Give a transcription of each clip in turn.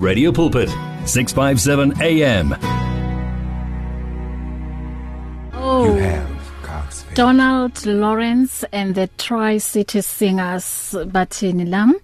Radio Pulpit 657 AM Oh, you have Coxville. Donald Lawrence and the Tri-City Singers bathini lam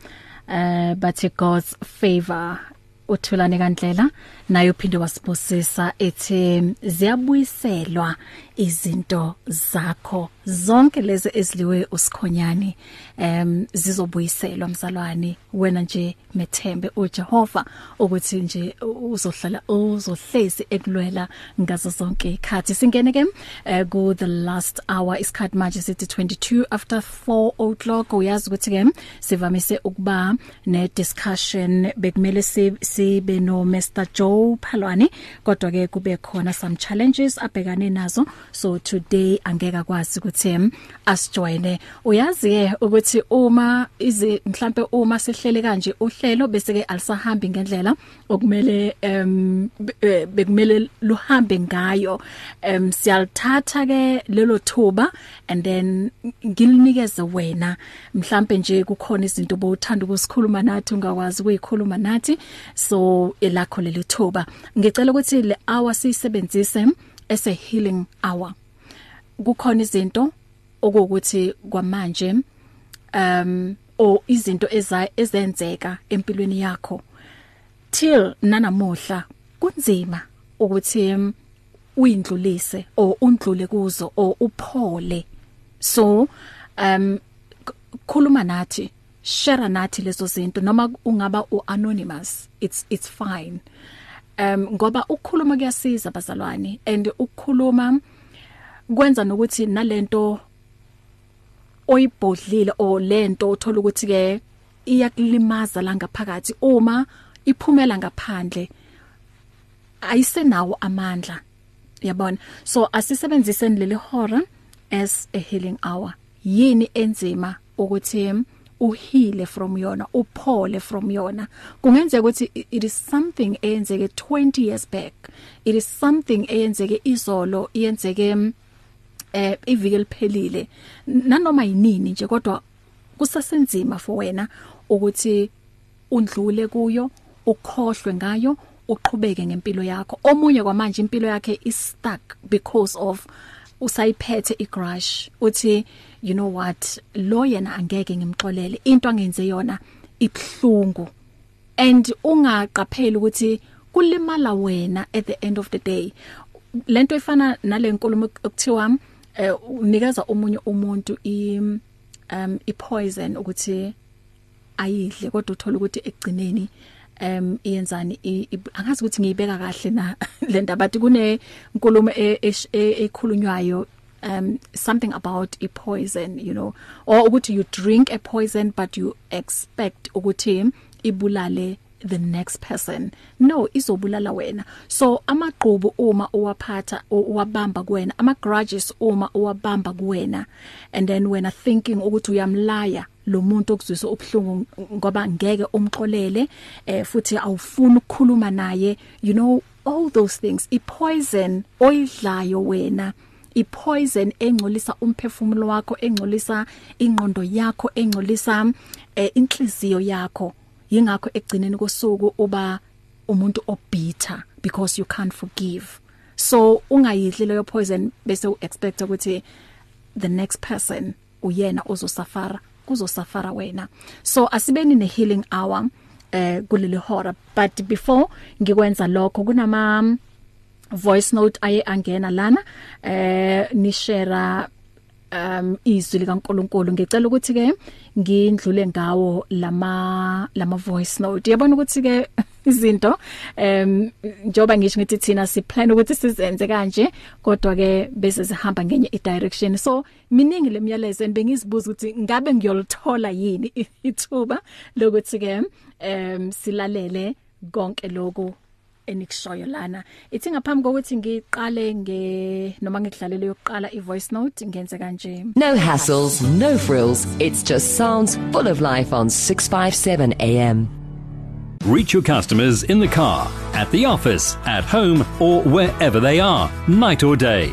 uh bathi God's favor uthulane kandlela. Naye uphinde wasibusisa ethi ziyabuyiselwa izinto zakho. Zonke lezi eziliwe usikhonyani em zizobuyiselwa mzalwane. Wena nje methembe uJehova ukuthi nje uzohlala uzohlezi ekulwela ngazo zonke ikhathi singene ke uh, ku the last hour isikhathi manje sithi 22 after 4 o'clock. Uyazi ukuthi ke sivamise ukuba ne discussion bekumele sibe no Mr Joe Phalwane kodwa ke kube khona some challenges abhekane nazo. So today angeka kwazi ukuthi asijoine uyazi ke ukuthi uma izi mhlambe uma sihlele kanje uhlelo bese ke alisahambi ngendlela okumele em bekumele luhambe ngayo. Em siyalithatha ke lelo thuba and then ngilinikeze wena. Mhlambe nje kukhona izinto obowuthanda ukusikhuluma nathi ungakwazi ukuyikhuluma nathi. So elakho leli thuba ngicela ukuthi le hour siyisebenzise as a healing hour. Kukhona izinto okuwukuthi kwamanje um o izinto ezenzeka empilweni yakho. Till nanamuhla kunzima ukuthi uyindlulise o undlule kuzo o uphole. So um khuluma nathi share nathi lezo zinto noma ungaba uanonymous it's it's fine. Um ngoba ukukhuluma kuyasiza bazalwane and ukukhuluma kwenza nokuthi nalento oyibhodlile o lento uthola ukuthi ke iyakulimaza la ngaphakathi uma iphumela ngaphandle ayisenawo amandla. Yabona? So asisebenziseni leli hora as a healing hour. Yini enzima ukuthi uhile from yona uphole from yona. Kungenzeka ukuthi it is something eyenzeke 20 years back. It is something eyenzeke izolo iyenzeke eh iviki liphelile nanoma yinini nje kodwa kusasenzima for wena ukuthi undlule kuyo ukhohlwe ngayo uqhubeke ngempilo yakho. Omunye kwamanje impilo yakhe is stuck because of usayiphethe igrush uthi you know what? Lo yena angeke ngimxolele. Into angenze yona ibhlungu and ungaqapheli ukuthi kulimala wena at the end of the day. Lento ifana nalenkulumo ekuthiwa unikeza omunye umuntu i um ipoison ukuthi ayidle kodwa uthola ukuthi ekugcineni um iyenzani? Angazi ukuthi ngiyibeka kahle na? Le ndaba bathi kune inkulumo ekhulunywayo um something about a poison you know. Or ukuthi you drink a poison but you expect ukuthi ibulale the next person. No izobulala wena. So amaqhubu uma uwaphatha uwabamba kuwena ama grudges uma uwabamba kuwena. And then wena thinking ukuthi uyamlaya lo muntu okuzwisa ubhlungu ngoba ngeke umxolele eh futhi awufuni ukukhuluma naye. You know all those things i poison oyidlayo wena ipoison engcolisa umphefumulo wakho engcolisa ingqondo yakho engcolisa eh, inhliziyo yakho. Yingakho egcineni kosuku uba umuntu obitter because you can't forgive. So ungayidli leyo poison bese uexpect ukuthi the next person uyena ozosafara kuzosafara wena. So asibeni ne healing hour eh kuleli hora. But before ngikwenza lokho kunama voice note aye angena lana eh ni share um izwi likaNkuluNkulu. Ngicela ukuthi ke ngindlule ngawo lama lama voice note. Yabona ukuthi ke izinto um njoba ngisho ngithi thina si plan ukuthi sizenze kanje kodwa ke bese sihamba ngenye i direction so miningi lemiyalezo bengizibuza ukuthi ngabe ngiyolithola yini ithuba lokuthi ke um silalele konke lokho enikushoyo lana ithi ngaphambi kokuthi ngiqale nge noma ngikudlalele yokuqala i voice note ngenze kanje. No hassles no frills. It's just sounds full of life on 657 AM Reach your customers in the car, at the office, at home, or wherever they are, night or day.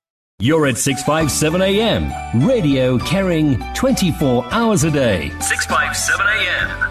You're at 657 AM. Radio carrying 24 hours a day. 657 AM.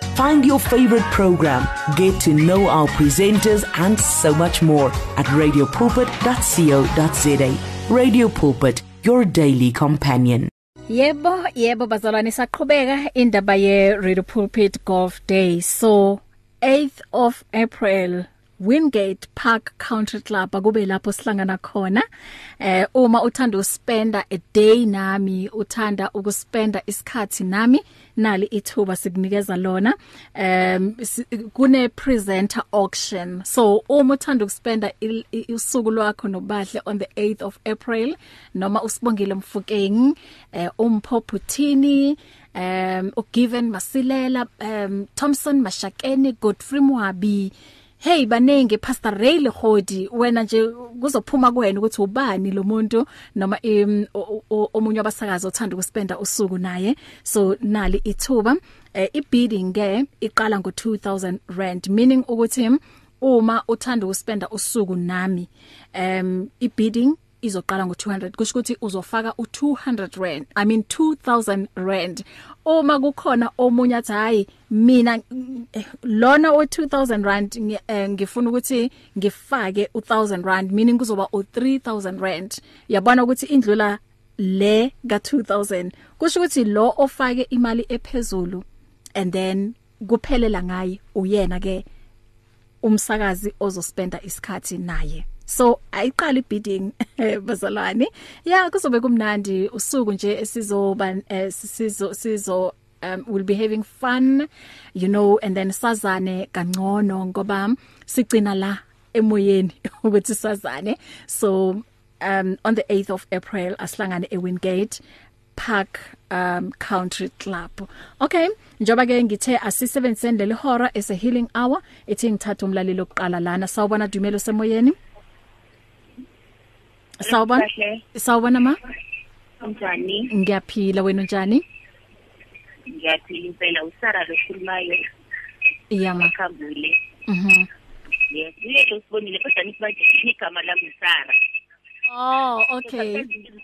Find your favorite program, get to know our presenters, and so much more at radiopulpit.co.za. Radio Pulpit, your daily companion. Yebo, yebo bazalwane saqhubeka indaba ye Radio Pulpit Golf Day. So 8th of April Wingate Park Country Club akube lapho sihlangana khona. Eh uma uthanda uspenda a day nami uthanda ukuspenda isikhathi nami nali ithuba sikunikeza lona. Um kune presenter auction. So uma uthanda ukuspenda usuku lwakho nobahle on the 8th of April noma usibongile mfukeng eh umphophutini um ugiven masilela um Thompson Mashakeni Godfrey Mwabi hey banenge pastor Ray Lehodi. Wena nje kuzophuma kuwena ukuthi ubani lo muntu noma omunye abasakazi othanda ukuspenda usuku naye. So nali ithuba. Eh, ibidding ke iqala ngo 2000 rand meaning ukuthi uma uthanda ukuspenda usuku nami um ibidding izoqala ngo200 kusho ukuthi uzofaka u200 rand i mean 2000 rand. Uma kukhona omunye athi hayi mina lona o2000 rand ngifuna ukuthi ngifake u1000 rand meaning kuzoba u3000 rand. Yabona ukuthi indlula le ka2000 kusho ukuthi lo ofake imali ephezulu and then kuphelela ngaye uyena ke umsakazi ozospenda isikhathi naye. So ayiqala ibidding bazalwane ya kuzobe kumnandi usuku nje esizoba sizo sizo um we'll be having fun you know and then sazane kangcono ngoba sigcina la emoyeni ukuthi sazane so um on the 8th of April asihlangane eWingate Park um Country Club. Okay, njoba ke ngithe asisebenziseni leli hora ese healing hour ethi ngithatha umlalelo oqala lana sawubona dumelo semoyeni. Sawubona. Sawubona ma? Unjani? Ngiyaphila wena unjani? Ngiyaphila impela usara lokhulumayo. Iya ma. Khambule. Mhm. Yes, yebo sibonile kodwa nisibaje igama lami Sara. Oh, okay.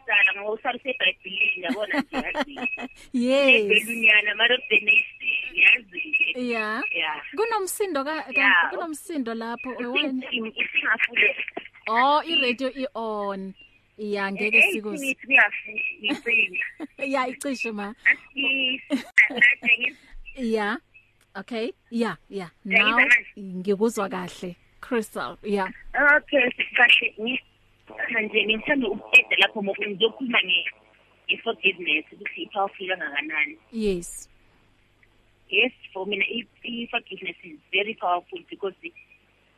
Sara ngoba usara seBhayibhelini yabona nje yazi. Yes. Belunyana mara benesi yazi. Yeah. Yeah. Kunomsindo ka Yeah. kunomsindo lapho wena. Isingafule. Oh, i-radio i-on. Iya ngeke sikuze. Ya icishe ma. Yeah. Okay. Yeah, yeah. Now ngikuzwa kahle. Crystal. Yeah. Okay, kahle ngi manje ngithanda ukuqeda lapho ngoba ngizokhuluma nge i-forgiveness ukuthi i-powerful kangakanani. Yes. Yes, for mina i-forgiveness is very powerful because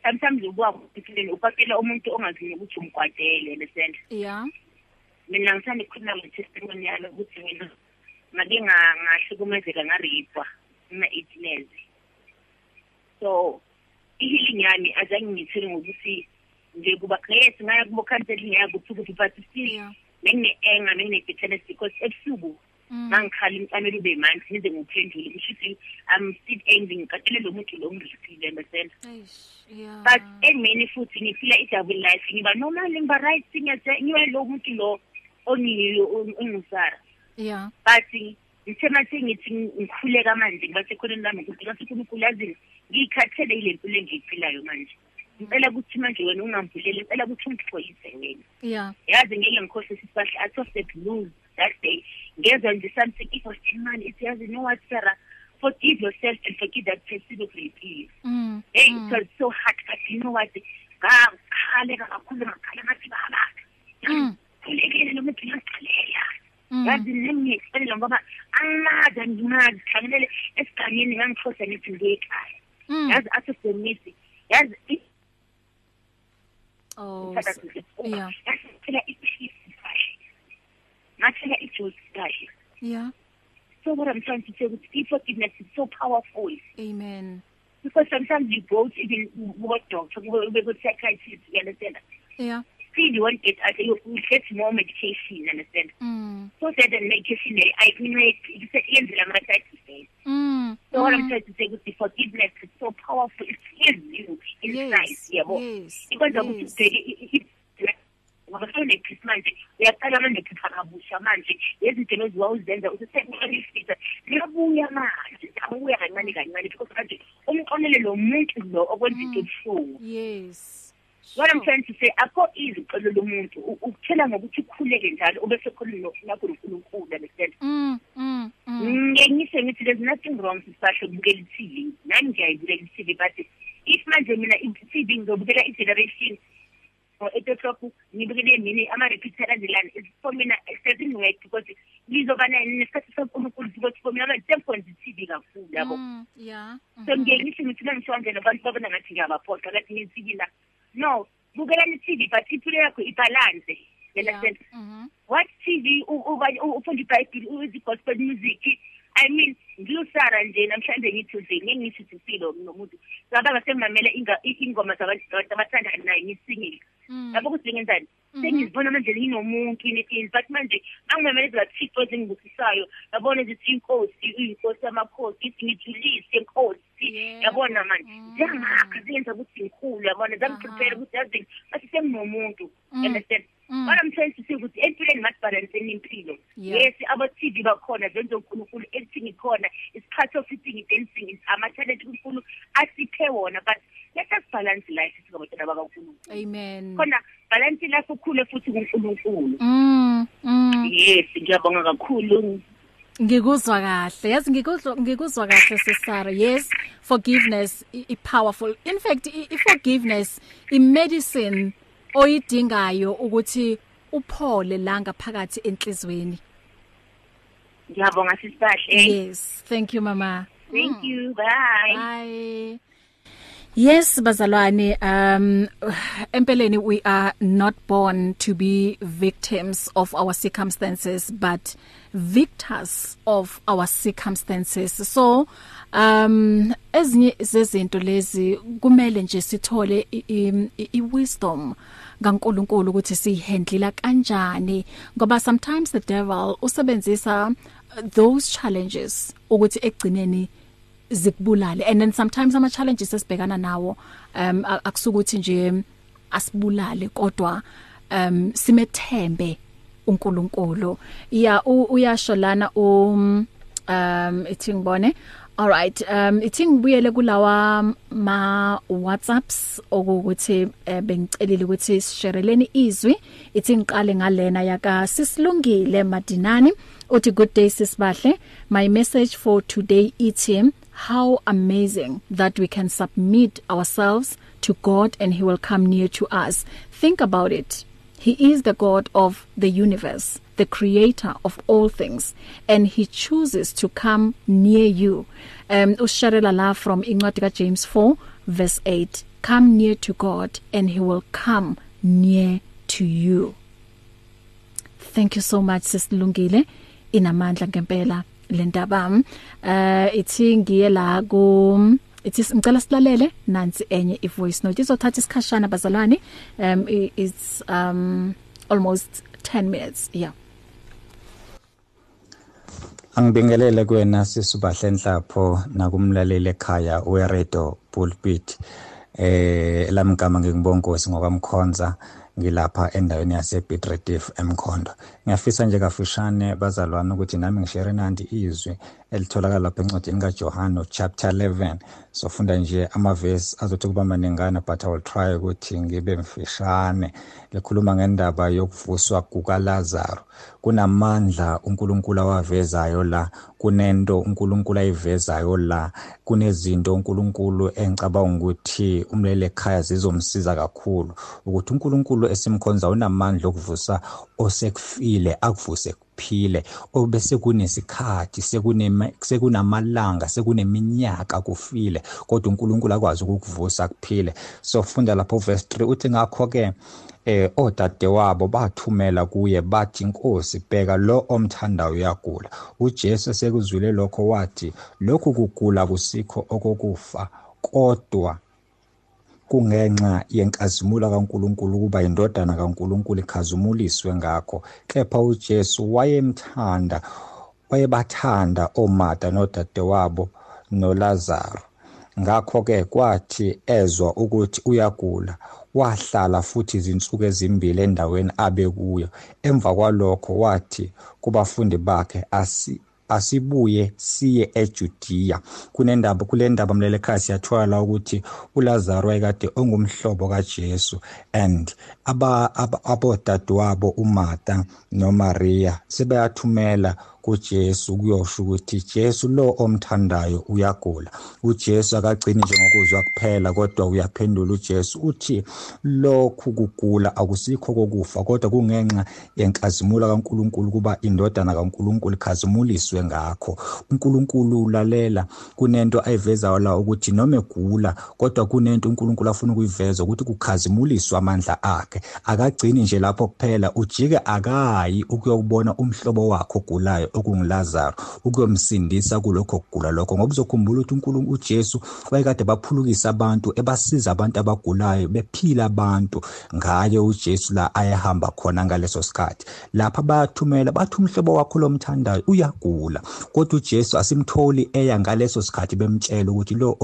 sometimes ubuka ukuthi upakela umuntu ongaziyo ukuthi umkwatele lesend. Yeah. Mina ngithanda ukukhuluma nge-testimony yalo ukuthi mina ngake ngahlukumezeka ngaripwa mina 18 years. So i-healing yami azange ngithele ngokuthi nje kuba yes ngaya kubo counseling yakuphi ukuthi but still Yeah. ngine-anger ngine-bitterness because ebusuku ngangikhala imfanele ube manje ngize ngiphendule kusho ukuthi i'm still angry ngikatele lo muntu lo ngirifile understand Eish. Yeah. but emini futhi ngiphila i-double life ngiba normal ngiba right ngiyaze ngiba lo muntu lo ongiyo ongisara Yeah. but ngithe mathi ngithi ngikhuleka manje ngiba sekhoneni lami ukuthi ngathi uNkulunkulu yazini ngiyikhathele ile mpilo engiyiphilayo manje ngicela ukuthi manje wena ungangivuleli ngicela ukuthi ungixolise wena Yeah. yazi ngeke ngikhohlise isipahla out of the blues that day ngezwa nje something it was man ithi yazi no what Sarah forgive yourself and forgive that person okurepile Mm. hey it was so hard but you know what ngakhaleka kakhulu ngakhala ngathi baba Mm. khulekile lo muntu ngiyakhalela Mm. yazi nengiyexelela ngoba angimazi angimazi hlangenele esigangeni ngangikhosa ngithi ngiye ekhaya Mm. yazi asesemisi yazi i- Oh. Yeah. yazi iphilisi kahle ngathela ijuice kahle Yeah. so what i'm trying to say ukuthi i-forgiveness is so powerful Amen. because sometimes you go to even what doctor ube ku psychiatrist you understand Yeah. still you won't get you get more medication understand Mm. so that the medication I mean yenzela ama side effects Mm. so what i'm Mm. trying to say ukuthi forgiveness is so powerful it heals you inside Yes. yabo Yes. ikwenza ukuthi ubheke ngoba sewunephisi manje uyaqala manje phipha kabusha manje lezinto lezi wawuzenza usesekulifisa liyabuya manje abuya kancane kancane because manje umqonele lo muntu lo okwenza into ebuhlungu Yes. what I'm Sure. trying to say akho easy uxolela umuntu U- ukuthela ngokuthi ukhuleke njalo ube sekhulile nakho uNkulunkulu understand Mm. Mm. Mm. ngenise ngithi there's nothing wrong sisasho ukubukela i-TV nami ngiyayibukela i-TV but if manje mina i-TV ngizobukela i-generation or etotop ngibukele mini ama-repeat alandelana It's for mina it doesn't work because lizoba nesikhathi sonkulunkulu because for mina manje sengikhonza i-TV kakhulu yabo Mm. Yeah. so ngeke ngisho ngithi mangishiwandlela abantu babona ngathi ngiyabaphoqa ngathi ngiyi-TV la no bukelani i-TV but impilo yakho ibhalanse you Yeah. understand Mhm. what TV u- uba- u- ufunda ibhayibhili uzi-gospel music I mean ngilusara nje namhlanje ngithi nje ngeke ngithi impilo nomuntu ngabanga sengimamela inga- i- ingoma zabantu abathandana naye ngisingile Mm. Yabo ukuthi ngenzani Mhm. sengizibona manje nginomuntu inethini but manje angimamele ezingathixo ezingibusisayo yabona zithi inkosi uyinkosi yamakhosi ithi ngijulise inkosi Yebo. yabona manje Mm. ziyangakha ziyenza ukuthi ngikhulu yabona zangiprepare ukuthi yazi bathi senginomuntu Mm. understand Mm. what I'm trying to say ukuthi empilweni masibhalanseni impilo Yeah. yes aba-tv bakhona zenze unkulunkulu editing ikhona is part of eating dancing is ama-talent unkulunkulu asiphe wona but let us balance life singabantwana bakankulunkulu Amen. Khona balance life ukhule futhi kunkulunkulu. Mm. Mm. yes ngiyabonga kakhulu. Ngikuzwa kahle. Yazi ngikuzwa ngikuzwa kahle sisara yes forgiveness i, powerful. In fact i, i forgiveness i medicine oyidingayo ukuthi uphole la ngaphakathi enhlizweni. Ngiyabonga sisibahle yes thank you mama. Thank you bye. Bye. Yes bazalwane um empeleni we are not born to be victims of our circumstances but victors of our circumstances. So um ezinye zezinto lezi kumele nje sithole i- i i- wisdom kaNkuluNkulu ukuthi sihandlela kanjani ngoba sometimes the devil usebenzisa uh, those challenges ukuthi egcineni zikubulale. And then sometimes ama challenges esibhekana nawo um akusukuthi nje asibulale kodwa um simethembe uNkulunkulu. Ya uyasho lana um um ithi ngibone? All right um ithi ngibuyele kulawa ma WhatsApps okuthi eh, bengicelile ukuthi sishereleni izwi. Ithi ngiqale ngalena yaka sisilungile madinani. Uthi good day sisibahle. My message for today ithi how amazing that we can submit ourselves to God and he will come near to us think about it He is the God of the universe, the creator of all things, and he chooses to come near you. Um usharela la from incwadi ka James 4 verse 8. Come near to God and he will come near to you. Thank you so much sisilungile inamandla ngempela lendaba. Uh ithi ngiye la ku Ithi ngicela silalele nansi enye ivoice note. Izothatha isikhashana bazalwane. Um i- it's um almost 10 minutes yeah. Angibingelele kuwena sisubahle enhlapho nakumlaleli ekhaya weRadio Pulpit. Eh lamgama ngingibongosi ngokwamkhonza ngilapha endaweni yase Bidretif eMkhondo. Ngiyafisa nje kafishane bazalwane ukuthi nami ngishare nandi izwi elitholakala lapha encwadini kaJohane chapter 11 sofunda nje amavesi azothi kuba maningana but I will try ukuthi ngibe mfishane. Likhuluma ngendaba yokuvuswa kukaLazaro kunamandla uNkulunkulu awavezayo la kunento uNkulunkulu ayivezayo la kunezinto uNkulunkulu engicabanga ukuthi umlele ekhaya zizomsiza kakhulu. Ukuthi uNkulunkulu esimkhonza unamandla okuvusa osekufile. Akuvuse kuphile. Obese kunesikhathi sekunamalanga sekuneminyaka kufile kodwa uNkulunkulu akwazi ukukuvusa kuphile. So funda lapho verse 3 uthi ngakho ke eh odadewabo bathumela kuye bathi inkosi bheka lo omthandayo uyagula. uJesu sekuzwile lokho wathi lokhu kugula kusikho okokufa kodwa kungenxa yenkazimulo kaNkuluNkulu ukuba indodana kaNkuluNkulu ikhazimuliswe ngakho. Kepha uJesu wayemthanda wayebathanda oMarta nodadewabo noLazaro. Ngakho ke kwathi ezwa ukuthi uyagula wahlala futhi izinsuku ezimbili endaweni abe kuyo. Emva kwalokho wathi kubafundi bakhe asi asibuye siye eJudiya. Kunendaba kule ndaba mlele ekhaya siyathola ukuthi uLazaro ayekade ongumhlobo kaJesu and aba abodadewabo uMartha noMaria sebayathumela kuJesu kuyosho ukuthi Jesu lo omthandayo uyagula uJesu akagcini nje ngokuzwa kuphela kodwa uyaphendula uJesu uthi lokhu kugula akusikho kokufa kodwa kungenxa yenkazimulo kaNkuluNkulu kuba indodana kaNkuluNkulu ikhazimuliswe ngakho. uNkulunkulu ulalela kunento ayivezayo la ukuthi noma egula kodwa kunento uNkulunkulu afuna ukuyiveza ukuthi kukhazimuliswa amandla akhe. Akagcini nje lapho kuphela ujike akayi ukuyobona umhlobo wakhe ogulayo okungilazaro ukuyomsindisa kulokho kugula lokho ngoba uzokhumbula ukuthi uNkulunkulu uJesu wayekade baphulukisa abantu ebasiza abantu abagulayo bephila abantu. Ngaye uJesu la ayehamba khona ngaleso sikhathi. Lapha bayathumela bathi umhlobo wakho lomthandayo uyagula. Kodwa uJesu asimtholi eya ngaleso sikhathi bemtshela ukuthi lo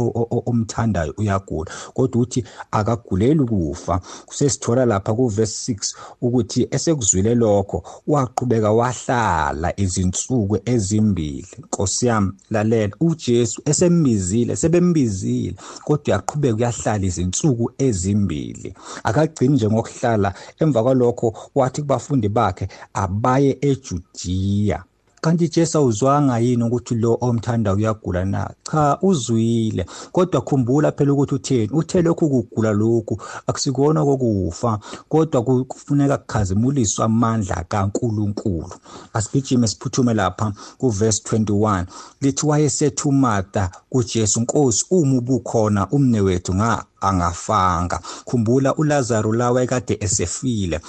omthandayo uyagula. Kodwa uthi akaguleli ukufa. Sesithola lapha ku verse 6 ukuthi esekuzwile lokho waqhubeka wahlala izinsuku ezimbili. Nkosi yami lalela. uJesu esembizile sebembizile kodwa uyaqhubeka uyahlala izinsuku ezimbili. Akagcini nje ngokuhlala emva kwalokho wathi kubafundi bakhe abaye eJudiya. Kanti Jesu awuzwanga yini ukuthi lo omthanda uyagula na? Cha uzwile. Kodwa khumbula phela ukuthi utheni? Uthe lokhu kugula lokhu akusikona kokufa. Kodwa kufuneka kukhazimuliswe amandla kaNkuluNkulu. Asigijime siphuthume lapha kuverse 21 lithi wayesethu Martha kuJesu Nkosi uma ubukhona umne wethu nga angafanga. Khumbula uLazaro lawa ekade esefile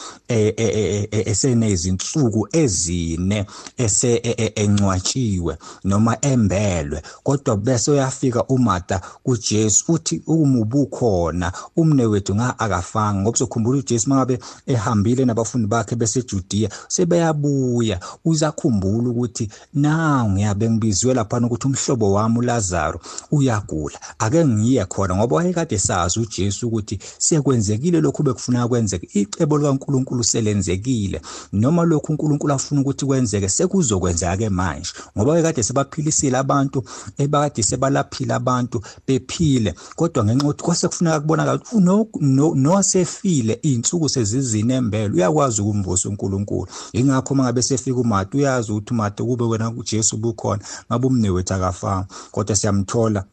esenezinsuku ezine ese encwatshiwe noma embelwe. Kodwa bese uyafika uMartha kuJesu uthi uma ubukhona umne wethu nga akafanga. Ngoba sokhumbula uJesu mangabe ehambile nabafundi bakhe beseJudiya sebeyabuya. Uzakhumbula ukuthi nawu ngiyabe ngibizwe lapha ukuthi umhlobo wami uLazaro uyagula. Ake ngiye khona ngoba wayekade sazi uJesu ukuthi sekwenzekile lokhu bekufuneka kwenzeke icebo likaNkuluNkulu selenzekile. Noma lokhu uNkulunkulu afuna ukuthi kwenzeke sekuzokwenzeka ke manje. Ngoba wayekade sebaphilisile abantu ebakade sebalaphila abantu bephile. Kodwa ngenxa yokuthi kwase kufuneka kubonakala ukuthi nosefile izinsuku sezizine embele. Uyakwazi ukumvusa uNkulunkulu. Ingakho mangabe sefika uMartha uyazi ukuthi uMartha kube wena uJesu bukhona. Ngabe umnewethu akafanga kodwa siyamthola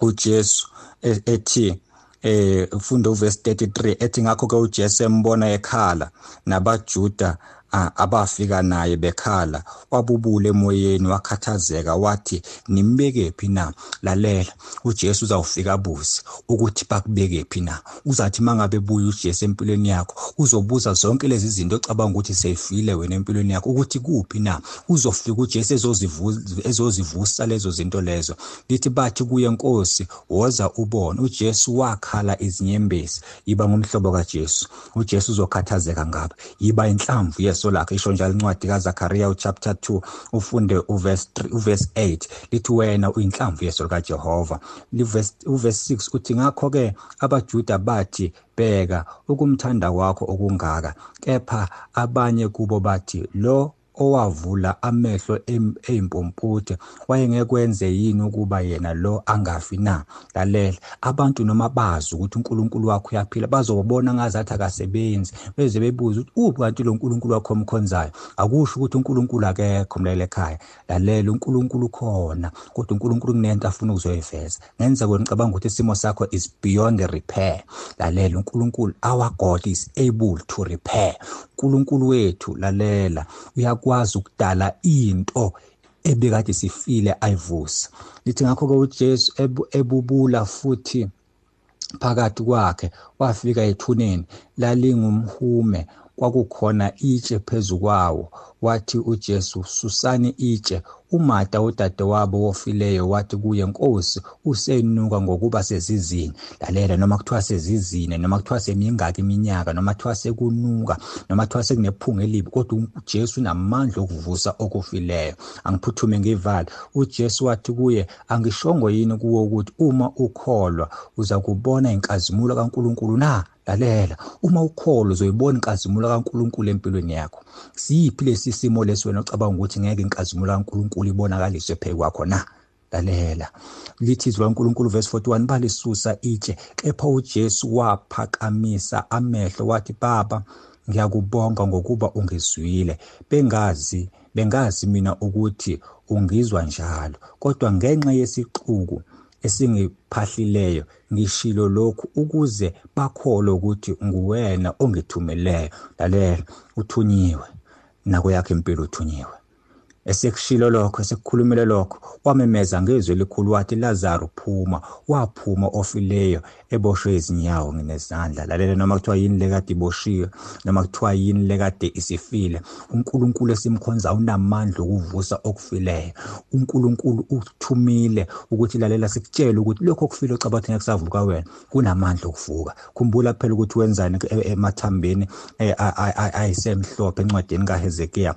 uJesu ethi eh ufunda uverse 33 ethi ngakho ke uJesu embona ekhala nabaJuda abafika naye bekhala. Wabubula emoyeni wakhathazeka wathi nimbekephi na? Lalela uJesu uzawufika abuze ukuthi bakubekephi na? Uzathi mangabe buya uJesu empilweni yakho uzobuza zonke lezi zinto ocabanga ukuthi seyifile wena empilweni yakho ukuthi kuphi na? Uzofika uJesu ezozivuza ezozivusa lezo zinto lezo. Lithi bathi kuye Nkosi woza ubone. uJesu wakhala izinyembezi. Yiba ngumhlobo kaJesu. uJesu uzokhathazeka ngaba yiba inhlamvu yeso lakhe isho njalo incwadi kaZakhariya uchapter 2 ufunde uverse 3 uverse 8 lithi wena uyinhlamvu yeso likaJehova. Liverse uverse 6 uthi ngakho ke abaJuda bathi bheka ukumthanda kwakho okungaka kepha abanye kubo bathi lo owavula amehlo ezimpomputhi wayengekwenze yini ukuba yena lo angafi na? Lalela. Abantu noma bazi ukuthi uNkulunkulu wakho uyaphila bazobona ngazathi akasebenzi. Beze bebuza ukuthi uphi kanti lo uNkulunkulu wakho omkhonzayo? Akusho ukuthi uNkulunkulu akekho mlaleli ekhaya. Lalela uNkulunkulu khona kodwa uNkulunkulu kunento afuna ukuzoyiveza. Ngenza ngicabanga ukuthi isimo sakho is beyond repair. Lalela uNkulunkulu our God is able to repair. uNkulunkulu wethu lalela uyakwazi ukudala into ebekade sifile ayivusa. Lithi ngakho ke uJesu ebubula futhi phakathi kwakhe wafika ethuneni lalingumhume kwakukhona itshe phezu kwawo. Wathi uJesu susani itshe. uMata udadewabo wofileyo wathi kuye Nkosi usenuka ngokuba sezizini. Lalela noma kuthiwa sezizini noma kuthiwa semingaki iminyaka noma kuthiwa sekunuka noma kuthiwa sekunephunga elibi kodwa uJesu unamandla okuvusa okufileyo. Angiphuthume ngivala uJesu wathi kuye angishongo yini kuwo ukuthi uma ukholwa uza kubona inkazimulo kaNkuluNkulu na? Lalela uma ukholo uzoyibona inkazimulo kaNkuluNkulu empilweni yakho. Siyiphi lesi simo lesi wena ocabanga ukuthi ngeke inkazimulo kaNkuluNkulu ibonakaliswe phezu kwakho na? Lalela. Lithi izwi laNkuluNkulu verse 41 balisusa itshe kepha uJesu waphakamisa amehlo wathi baba ngiyakubonga ngokuba ungizwile. Bengazi bengazi mina ukuthi ungizwa njalo. Kodwa ngenxa yesixuku esingiphahlileyo ngishilo lokhu ukuze bakholwe ukuthi nguwena ongithumeleyo lalela uthunyiwe. Nako yakhe impilo uthunyiwe. Esekushilo lokho esekukhulumile lokho wamemeza ngezwi elikhulu wathi Lazaro phuma. Waphuma ofileyo eboshwe izinyawo nginezandla. Lalela noma kuthiwa yini lekade iboshiwe noma kuthiwa yini lekade isifile. uNkulunkulu esimkhonza unamandla okuvusa okufileyo. uNkulunkulu uthumile ukuthi lalela sikutshela ukuthi lokho okufile ocabathe ngeke kusavuka wena kunamandla okuvuka. Khumbula phela ukuthi wenzani emathambeni ayisemhlophe encwadini kaHezekiya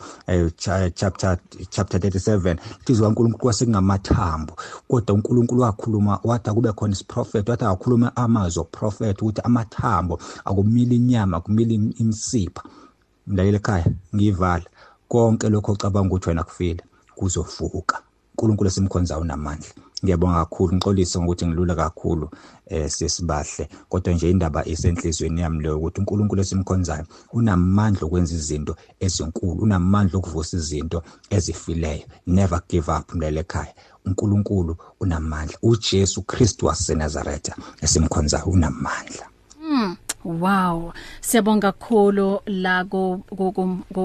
chapter chapter 37 lithi kaNkulunkulu kwasekungamathambo kodwa uNkulunkulu wakhuluma wathi akube khona isiprofeti wathi akakhuluma amazwi oprofeti ukuthi amathambo akumila inyama akumila imsipha. Mlaleli ekhaya ngiyivala. Konke lokho ocabanga ukuthi wena kufile kuzovuka. uNkulunkulu esimkhonzayo unamandla. Ngiyabonga kakhulu ngixolise ngokuthi ngilula kakhulu eh sesibahle. Kodwa nje indaba isenhlizweni yami leyo ukuthi uNkulunkulu esimkhonzayo unamandla okwenza izinto ezinkulu unamandla okuvusa izinto ezifileyo. Never give up mlele ekhaya. uNkulunkulu unamandla uJesu Kristu waseNazaretha esimkhonzayo unamandla mm. Wow siyabonga kakhulu la go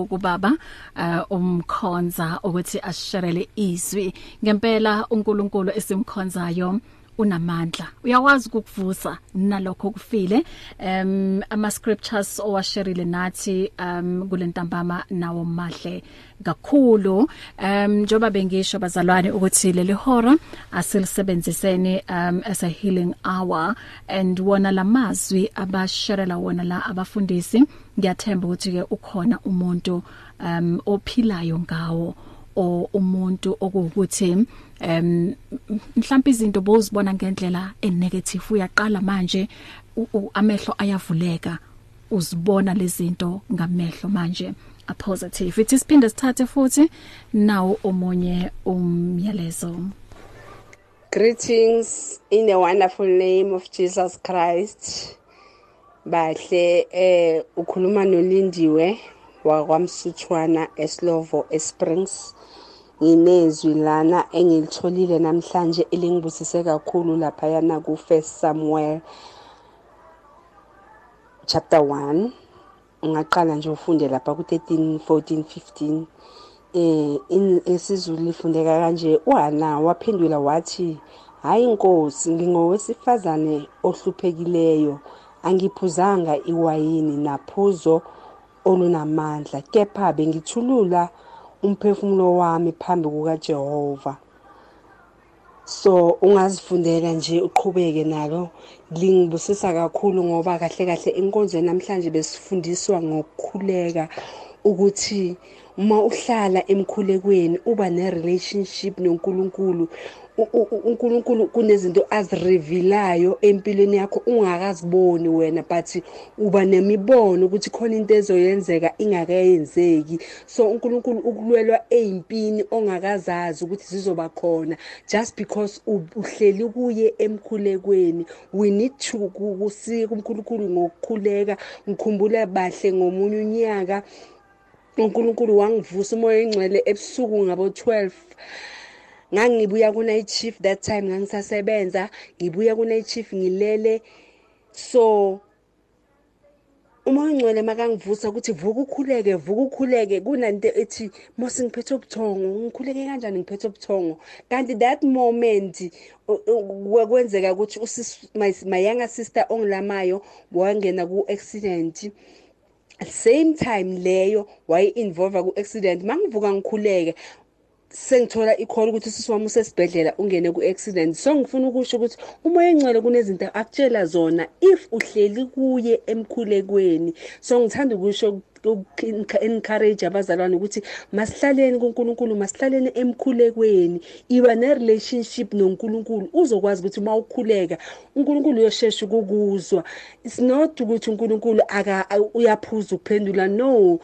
kubaba uh, umkhonza ukuthi asherele izwi ngempela uNkulunkulu esimkhonzayo unamandla. Uyakwazi ukukuvusa nalokho kufile um ama scriptures owasherile nathi um kulentambama nawo mahle kakhulu. Um njoba bengisho bazalwane ukuthi leli hora asilisebenziseni um as a healing hour and wona lamazwi abasherela wona la abafundisi ngiyathemba ukuthi ke ukhona umuntu um ophilayo ngawo. O umuntu okuwukuthi um mhlawumbe izinto bozibona ngendlela enegative uyaqala manje amehlo ayavuleka uzibona lezinto ngamehlo manje a positive it isiphinde sithathe futhi nawo omunye umyalezo Greetings in the wonderful name of Jesus Christ. Bahle eh ukhuluma nolindiwe wakwamsuthwana eSlovo eSprings. Nginezwi lana engilitholile namhlanje elingibusise kakhulu lapha yana ku First Samuel chapter 1 ungaqala nje ufunde lapha ku 13 14 15 eh in esizulu lifundeka kanje uHana waphendula wathi hayi inkosi ngingowesifazane ohluphekileyo. Angiphuzanga iwayini naphuzo olunamandla kepha bengithulula umphefumulo wami phambi kukaJehova. So ungazifundela nje uqhubeke nalo. Lingibusisa kakhulu ngoba kahle kahle inkonzo namhlanje besifundiswa ngokukhuleka ukuthi uma uhlala emkhulekweni uba ne-relationship nonkulunkulu uNkulunkulu kunezinto azirevelayo empilweni yakho ungakaziboni wena but uba nemibono ukuthi khona into ezoyenzeka ingakayenzeki. So uNkulunkulu ukulwelwa ezimpini ongakazazi ukuthi zizoba khona just because uhleli kuye emkhulekweni we need to kusika uNkulunkulu ngokukhuleka ngikhumbula bahle ngomunye unyaka uNkulunkulu wangivusa umoya engcwele ebusuku ngabo 12 ngangibuya ku night shift that time ngangisasebenza. Ngibuya ku night shift ngilele. So uma ungcwele makangivusa ukuthi vuka ukhuleke vuka ukhuleke. Kunanto ethi mose ngiphethe ubuthongo ngikhuleke kanjani? Ngiphethe ubuthongo. Kanti that moment kwenzeka ukuthi my younger sister ongilamayo wangena ku accident same time leyo waye involve ku accident mangivuka ngikhuleke sengithola ikhona ukuthi sisi wami usesibhedlela ungene ku-accident. So ngifuna ukusho ukuthi umoya engcwele kunezinto akutshela zona if uhleli kuye emkhulekweni. So ngithanda ukusho encourage abazalwane ukuthi masihlaleni kuNkulunkulu masihlaleni emkhulekweni. Iba ne-relationship noNkulunkulu uzokwazi ukuthi uma ukhuleka uNkulunkulu uyoshesha ukukuzwa. It's not ukuthi uNkulunkulu aka uyaphuza ukuphendula no.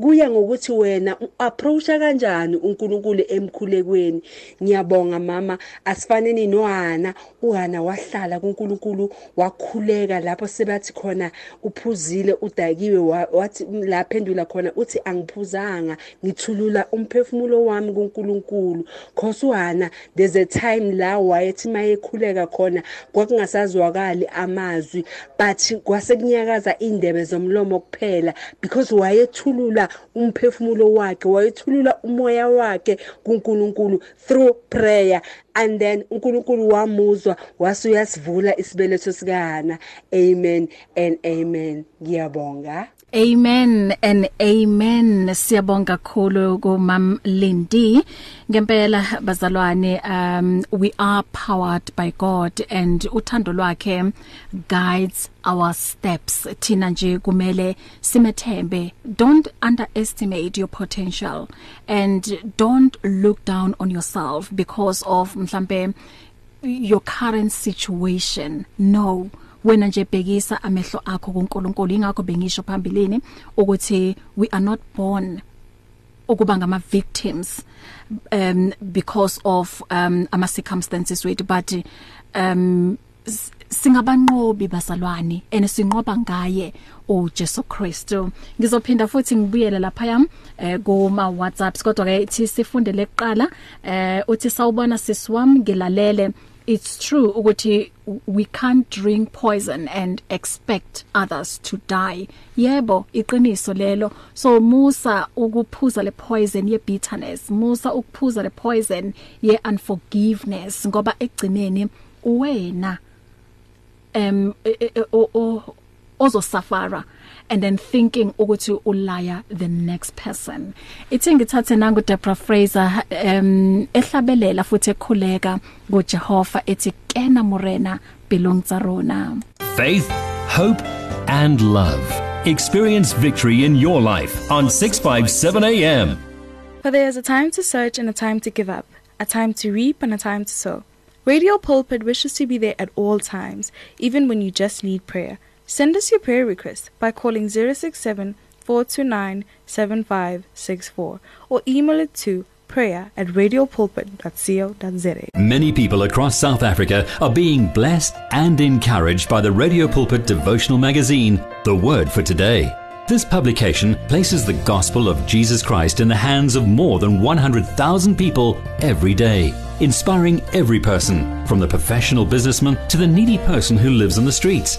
Kuya ngokuthi wena approacha kanjani uNkulunkulu emkhulekweni? Ngiyabonga mama. Asifaneni noHana uHana wahlala kuNkulunkulu wakhuleka lapho sebathi khona uphuzile udakiwe wathi la phendula khona uthi angiphuzanga ngithulula umphefumulo wami kuNkulunkulu. Cause uHana there's a time la wayethi mayekhuleka khona kwakungasazwakali amazwi but kwase kunyakaza indebe zomlomo kuphela because wayethula wayethulula umphefumulo wakhe wayethulula umoya wakhe kuNkulunkulu through prayer. And then uNkulunkulu wamuzwa wase uyasivula isibeletho sikahana amen and amen. Ngiyabonga. Amen and amen. Siyabonga kakhulu kumam Lindi ngempela bazalwane um we are powered by God and uthando lwakhe guides our steps. Thina nje kumele simethembe. Don't underestimate your potential and don't look down on yourself because of mhlambe your current situation. No. Wena nje bhekisa amehlo akho kuNkulunkulu ingakho bengisho phambilini ukuthi we are not born ukuba ngama victims um because of um ama circumstances wethu but um singabanqobi bazalwane ene sinqoba ngaye uJesu Kristu. Ngizophinda futhi ngibuyele lapha yam eh kuma WhatsApps kodwa ke ithi sifundele kuqala eh uthi sawubona sisiwami ngilalele it's true ukuthi we can't drink poison and expect others to die. Yebo iqiniso lelo. So musa ukuphuza le poison ye bitterness musa ukuphuza le poison ye unforgiveness ngoba egcineni wena um ozosafara. And then thinking ukuthi ulaya the next person. Ithi ngithathe nangu Debra Fraser um ehlabelela futhi ekhuleka ngoJehova ethi kena morena belong tsa rona. Faith hope and love. Experience victory in your life on 657 am for there is a time to search and a time to give up a time to reap and a time to sow. Radio Pulpit wishes to be there at all times, even when you just need prayer. Send us your prayer request by calling 067 429 7564 or email it to prayer at radiopulpit.co.za. Many people across South Africa are being blessed and encouraged by the Radio Pulpit devotional magazine, The Word for Today. This publication places the gospel of Jesus Christ in the hands of more than 100,000 people every day, inspiring every person, from the professional businessman to the needy person who lives on the streets.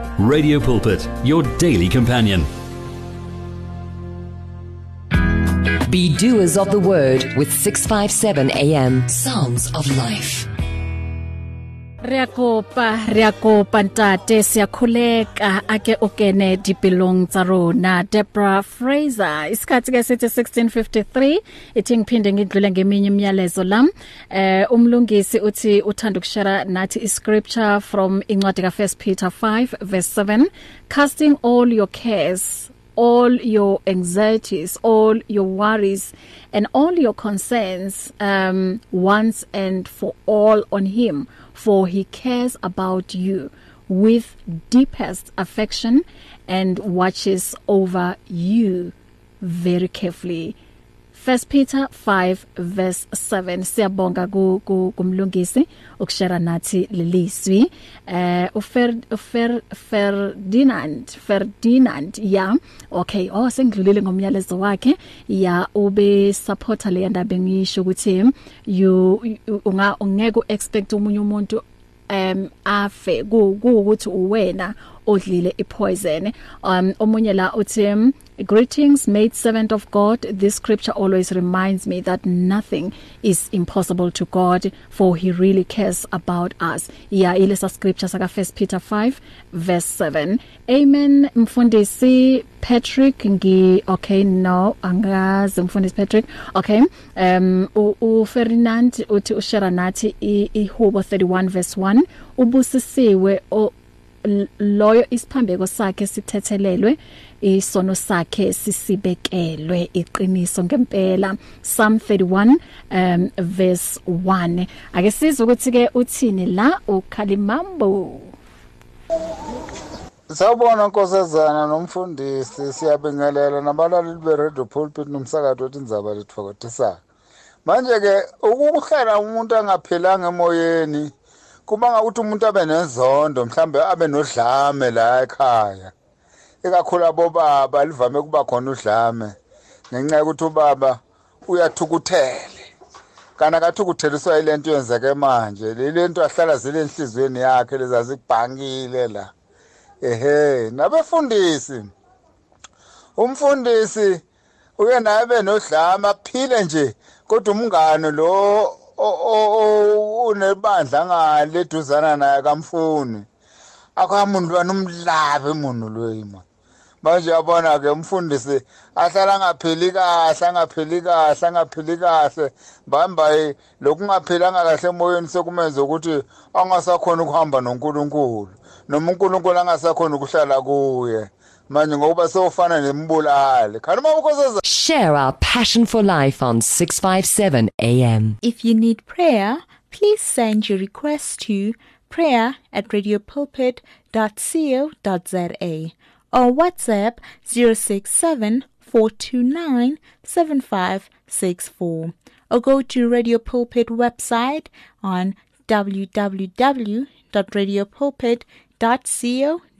Radio Pulpit, your daily companion. Be doers of the word with 657 AM. Sounds of life. Riakopa riakopa ntate siyakhuleka. Ake ukene dipilong tsa rona. Debra Fraser isikhathi ke sithi 1653 ithi ngiphinde ngidlule ngeminye imiyalezo lam eh umlungisi uthi uthanda ukushare nathi iscripture from incwadi ka 1 Peter 5 verse 7 casting all your cares all your anxieties all your worries and all your concerns um once and for all on him. For he cares about you with deepest affection and watches over you very carefully. First Peter 5 verse 7 siyabonga ku kumlungisi ukushare nathi leliswi eh ufer ufer Ferdinand Ferdinand ya. Okay oh sengidlulile ngomyalezo wakhe. Ya ube supporter le ndaba ngisho ukuthi you unga ungeke expect umunye umuntu um afe ukuthi uwena odlile ipoison. Um omunye la uthi greetings made servant of God. This scripture always reminds me that nothing is impossible to God for he really cares about us. Yeah ile sa scripture saka 1 Peter 5 verse 7 amen mfundisi Patrick ngi okay no angazi mfundisi Patrick. Okay um u Ferdinand uthi ushare nathi ihubo 31 verse 1 ubusisiwe loyo isiphambeko sakhe sithethelelwe isono sakhe sisibekelwe iqiniso ngempela. Psalm 31 um verse 1 ake sizwe ukuthi ke uthini la ukhalimambo? Sawubona nkosazana nomfundisi. Siyabingelela nabalaleli be-radio pulpit nomsakazo wethi indzaba lethokotisayo manje ke ukuhlala umuntu angaphilanga emoyeni kuba ngakuthi umuntu abe nezondo mhlambe abe nodlame la ekhaya. Ikakhulu abobaba livame kuba khona udlame ngenxa yokuthi ubaba uyathukuthele. Kana kathukutheliswa ilento yenzeke manje lento ahlala zile enhlizweni yakhe lezazikubhankile la. Ehe nabefundisi umfundisi uye naye benodlama aphile nje kodwa umngane lo unebandla ngale eduzana naye kamfuni akamuntu wanomlabe umuntu loyima manje yabona ke umfundisi ahlala ngaphili kahle angaphili kahle angaphili kahle bamba lokungaphilanga kahle emoyeni sekumenza ukuthi angasakhona ukuhamba noNkulunkulu noma uNkulunkulu angasakhona ukuhlala kuye manje ngoba sewufana nembulali khalima ukhozaza Share our passion for life on 657 AM. If you need prayer, please send your request to prayer at radiopulpit.co.za or WhatsApp 067 429 7564 or go to Radio Pulpit website on www.radiopulpit.co.za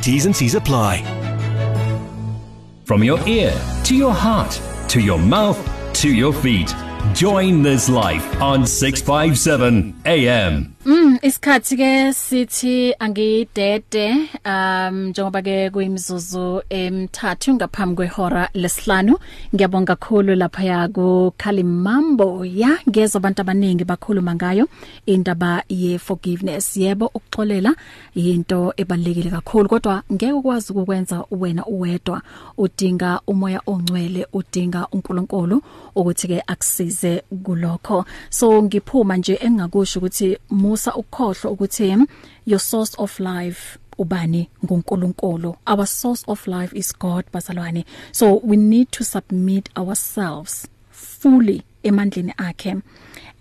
T's and C's apply. From your ear to your heart to your mouth to your feet. Join this life on 657 AM. Mm isikhathi ke sithi angidede um njengoba ke kuyimzuzu emithathu ngaphambi kwehora lesihlanu. Ngiyabonga kakhulu lapha ya ku Kalimambo ya ngezwe abantu abaningi bakhuluma ngayo indaba ye forgiveness yebo ukuxolela into ebalekile kakhulu kodwa ngeke ukwazi ukwenza wena uwedwa. Udinga umoya ongcwele udinga uNkulunkulu ukuthi ke akusize kulokho. So ngiphuma nje engakusho ukuthi musa ukukhohlwa ukuthi your source of life ubani? nguNkulunkulu. Our source of life is God bazalwane. So we need to submit ourselves fully emandleni akhe.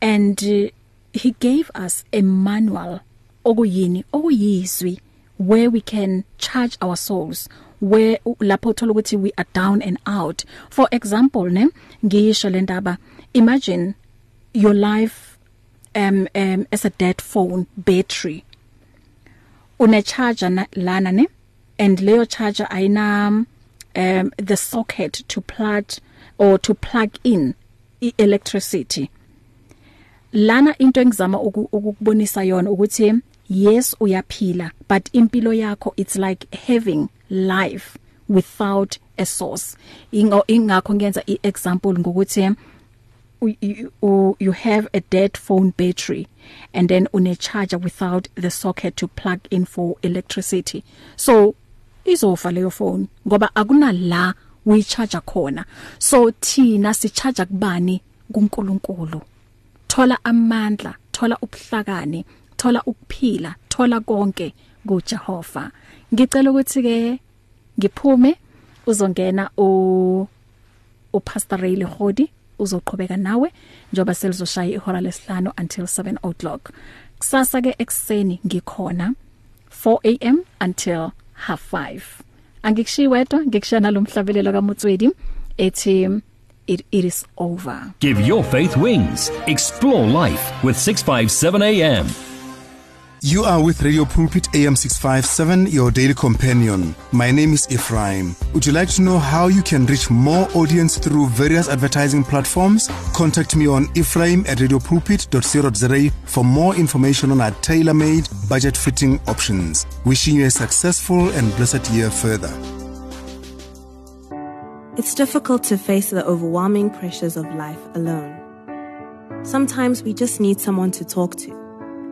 And uh, he gave us a manual okuyini? Okuyizwi where we can charge our souls where lapho uthola ukuthi we are down and out. For example ne ngisho lendaba imagine your life um um as a dead phone battery. Une charger lana ne and leyo charger ayina um the socket to plug or to plug in electricity lana into engizama ukukubonisa yona ukuthi yes uyaphila but impilo yakho it's like having life without a source. Ingo ingakho ngiyenza iexample ngokuthi you, you have a dead phone battery and then une charger without the socket to plug in for electricity. So izofa leyo phone ngoba akunala uyicharge khona. So thina sicharge kubani? kuNkulunkulu. Thola amandla thola ubuhlakani thola ukuphila thola konke kuJehova. Ngicela ukuthi ke ngiphume uzongena u uPastor Ray Lehodi. Uzoqhubeka nawe njoba selizoshaya ihora lesihlanu until 7 o'clock. Kusasa ke ekseni ngikhona 4 am until half 5 angikushiyi wedwa ngikushaya nalomhlabelelo kaMutswedi ethi it, it is over. Give your faith wings. Explore life with 657 am You are with Radio Pulpit AM 657, your daily companion. My name is Ephraim. Would you like to know how you can reach more audience through various advertising platforms? Contact me on ephraim at radiopulpit.co.za for more information on our tailor-made, budget-fitting options. Wishing you a successful and blessed year further. It's difficult to face the overwhelming pressures of life alone. Sometimes we just need someone to talk to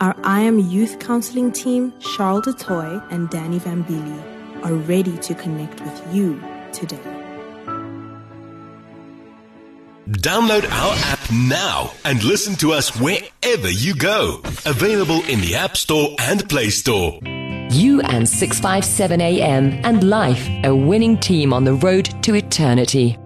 Our I Am Youth Counseling team, Charles DeToy and Danny Vambili, are ready to connect with you today. Download our app now and listen to us wherever you go. Available in the App Store and Play Store. You and 657 AM and life, a winning team on the road to eternity.